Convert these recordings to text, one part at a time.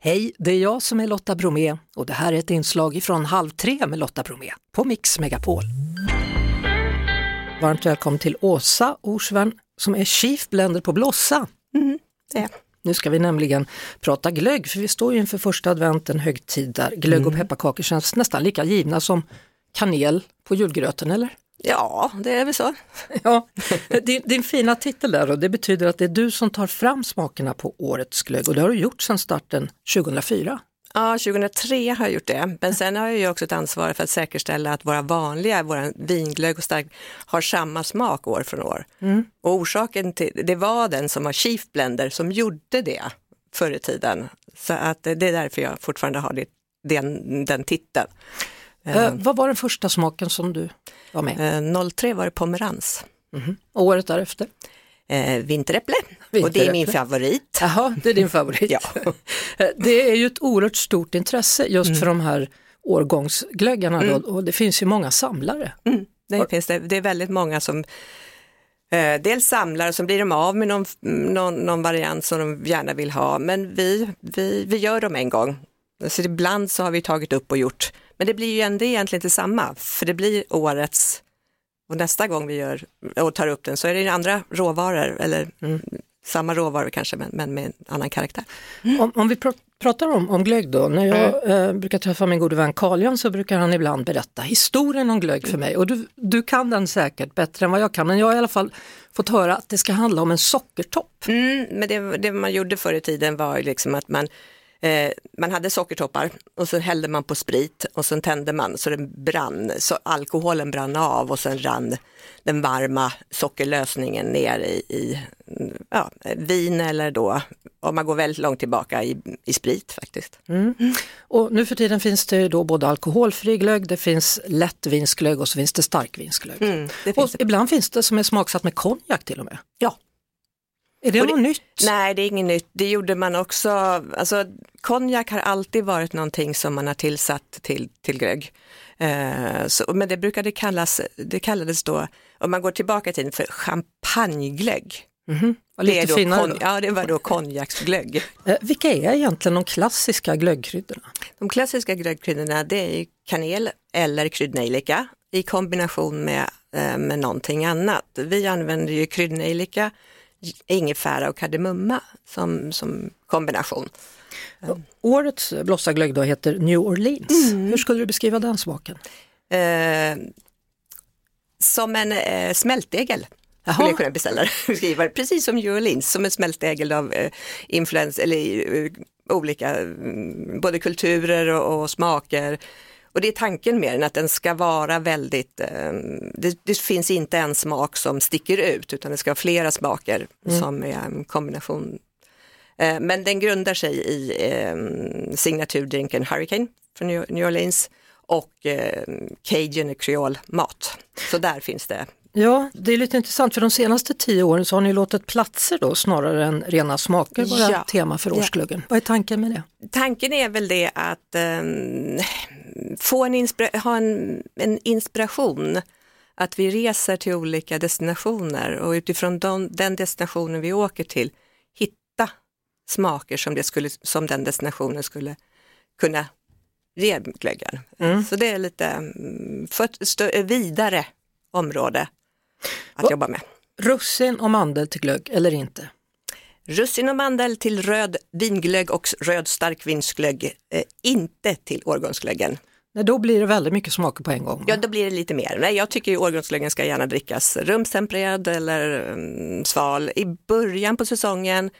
Hej, det är jag som är Lotta Bromé och det här är ett inslag ifrån Halv tre med Lotta Bromé på Mix Megapol. Varmt välkommen till Åsa Orsvärn som är Chief Blender på Blossa. Mm, det. Nu ska vi nämligen prata glögg, för vi står ju inför första advent, en högtid där glögg och pepparkakor känns nästan lika givna som kanel på julgröten, eller? Ja, det är väl så. Ja, din, din fina titel där och det betyder att det är du som tar fram smakerna på årets glögg och det har du gjort sedan starten 2004. Ja, 2003 har jag gjort det, men sen har jag också ett ansvar för att säkerställa att våra vanliga, våra vinglögg och stark har samma smak år från år. Och orsaken till det var den som var chief blender som gjorde det förr i tiden. Så att det är därför jag fortfarande har det, den, den titeln. Eh, vad var den första smaken som du var med? Eh, 03 var det pomerans. Och året därefter? Eh, vinteräpple. och det är min Vinteräpple. favorit. Jaha, det är din favorit. Ja. Eh, det är ju ett oerhört stort intresse just för de här årgångsglöggarna då, och det finns ju många samlare. Mm, det, finns det, det är väldigt många som eh, dels samlar och så blir de av med någon, någon, någon variant som de gärna vill ha. Men vi, vi, vi gör dem en gång. Så ibland så har vi tagit upp och gjort, men det blir ju ändå egentligen inte samma, för det blir årets och nästa gång vi gör och tar upp den så är det andra råvaror eller samma råvaror kanske men, men med en annan karaktär. Om, om vi pr pratar om, om glögg då, när jag eh, brukar träffa min gode vän Carl-Jan så brukar han ibland berätta historien om glögg för mig och du, du kan den säkert bättre än vad jag kan men jag har i alla fall fått höra att det ska handla om en sockertopp. Mm, men det, det man gjorde förr i tiden var liksom att man, eh, man hade sockertoppar och så hällde man på sprit och sen tände man så den brann, så alkoholen brann av och sen rann den varma sockerlösningen ner i, i ja, vin eller då, om man går väldigt långt tillbaka, i, i sprit faktiskt. Och nu för tiden finns det då både alkoholfri glögg, det finns lättvinsglögg och så finns det starkvinsglögg. Mm, det och finns det. ibland finns det som är smaksatt med konjak till och med. Ja. Är det det- något nytt? Nej, det är inget nytt. Det gjorde man också, alltså konjak har alltid varit någonting som man har tillsatt till, till glögg. Eh, så, men det brukade kallas, det kallades då, om man går tillbaka i tiden, för champagneglögg. Mhm. Var Det, lite är då finare då. ja, det var då konjaksglögg. Eh, vilka är egentligen de klassiska glöggkryddorna? De klassiska glöggkryddorna det är kanel eller kryddnejlika i kombination med, eh, med någonting annat. Vi använder ju kryddnejlika, ingefära och kardemumma som, som kombination. Årets blossaglögg då heter New Orleans. Mm. Hur skulle du beskriva den smaken? Eh, som en eh, smältdegel. Jaha. Skulle jag kunna beställa, beskriva. Precis som New Orleans, som en smältdegel av eh, influens, eller eh, olika, mm, både kulturer och, och smaker. Och det är tanken med den, att den ska vara väldigt, eh, det, det finns inte en smak som sticker ut, utan det ska vara flera smaker som är en kombination. Eh, men den grundar sig i eh, signaturdrinken Hurricane från New Orleans och eh, cajun och kreolmat. Så där finns det. Ja, det är lite intressant för de senaste tio åren så har ni låtit platser då snarare än rena smaker vara Ja. tema för Ja. årsglöggen. Vad är tanken med det? Tanken är väl det att eh, få en, inspira- ha en, en inspiration. Att vi reser till olika destinationer och utifrån de, den destinationen vi åker till hitta smaker som, det skulle, som den destinationen skulle kunna ge glöggen. Så det är lite mm, för ett vidare område att Va- jobba med. Russin och mandel till glögg eller inte? Russin och mandel till röd vinglögg och röd starkvinsglögg, eh, inte till årgångsglöggen. Nej, då blir det väldigt mycket smaker på en gång. Ja, då blir det lite mer. Nej, jag tycker ju årgångsglöggen ska gärna drickas rumstempererad eller mm, sval i början på säsongen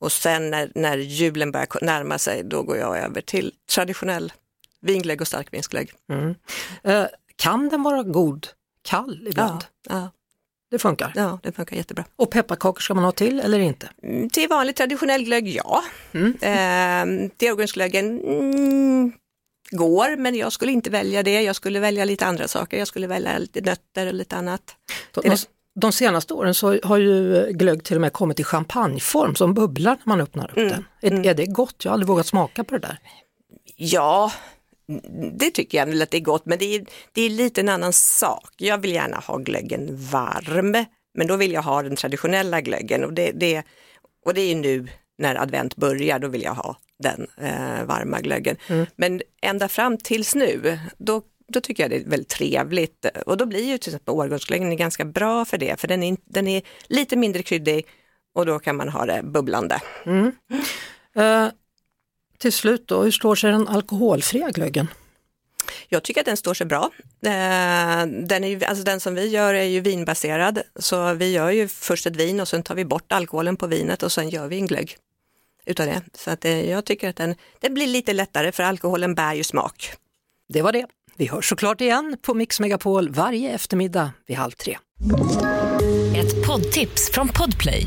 och sen när, när julen börjar närma sig, då går jag över till traditionell vinglögg och starkvinsglögg. Eh, kan den vara god kall ibland? Ja, ja, Det funkar. ja, det funkar jättebra. Och pepparkakor ska man ha till eller inte? Mm, Till vanlig traditionell glögg, ja. Eh, till årgångsglöggen, mm, går, men jag skulle inte välja det. Jag skulle välja lite andra saker. Jag skulle välja lite nötter och lite annat. De, de, senaste åren så har ju glögg till och med kommit i champagneform som bubblar när man öppnar upp den. Är, är det gott? Jag har aldrig vågat smaka på det där. Ja, det tycker jag väl att det är gott, men det är, det är lite en annan sak. Jag vill gärna ha glöggen varm, men då vill jag ha den traditionella glöggen och det, det, och det är nu när advent börjar, då vill jag ha den eh, varma glöggen. Mm. Men ända fram tills nu, då, då tycker jag det är väldigt trevligt. Och då blir ju till exempel årgångsglöggen ganska bra för det, för den är, den är lite mindre kryddig och då kan man ha det bubblande. Mm. Uh, till slut då, hur står sig den alkoholfria glöggen? Jag tycker att den står sig bra. Eh, den, är, alltså den som vi gör är ju vinbaserad, så vi gör ju först ett vin och sen tar vi bort alkoholen på vinet och sen gör vi en glögg utav det. Så att eh, jag tycker att den, det blir lite lättare för alkoholen bär ju smak. Det var det. Vi hörs såklart igen på Mix Megapol varje eftermiddag vid halv tre. Ett poddtips från Podplay.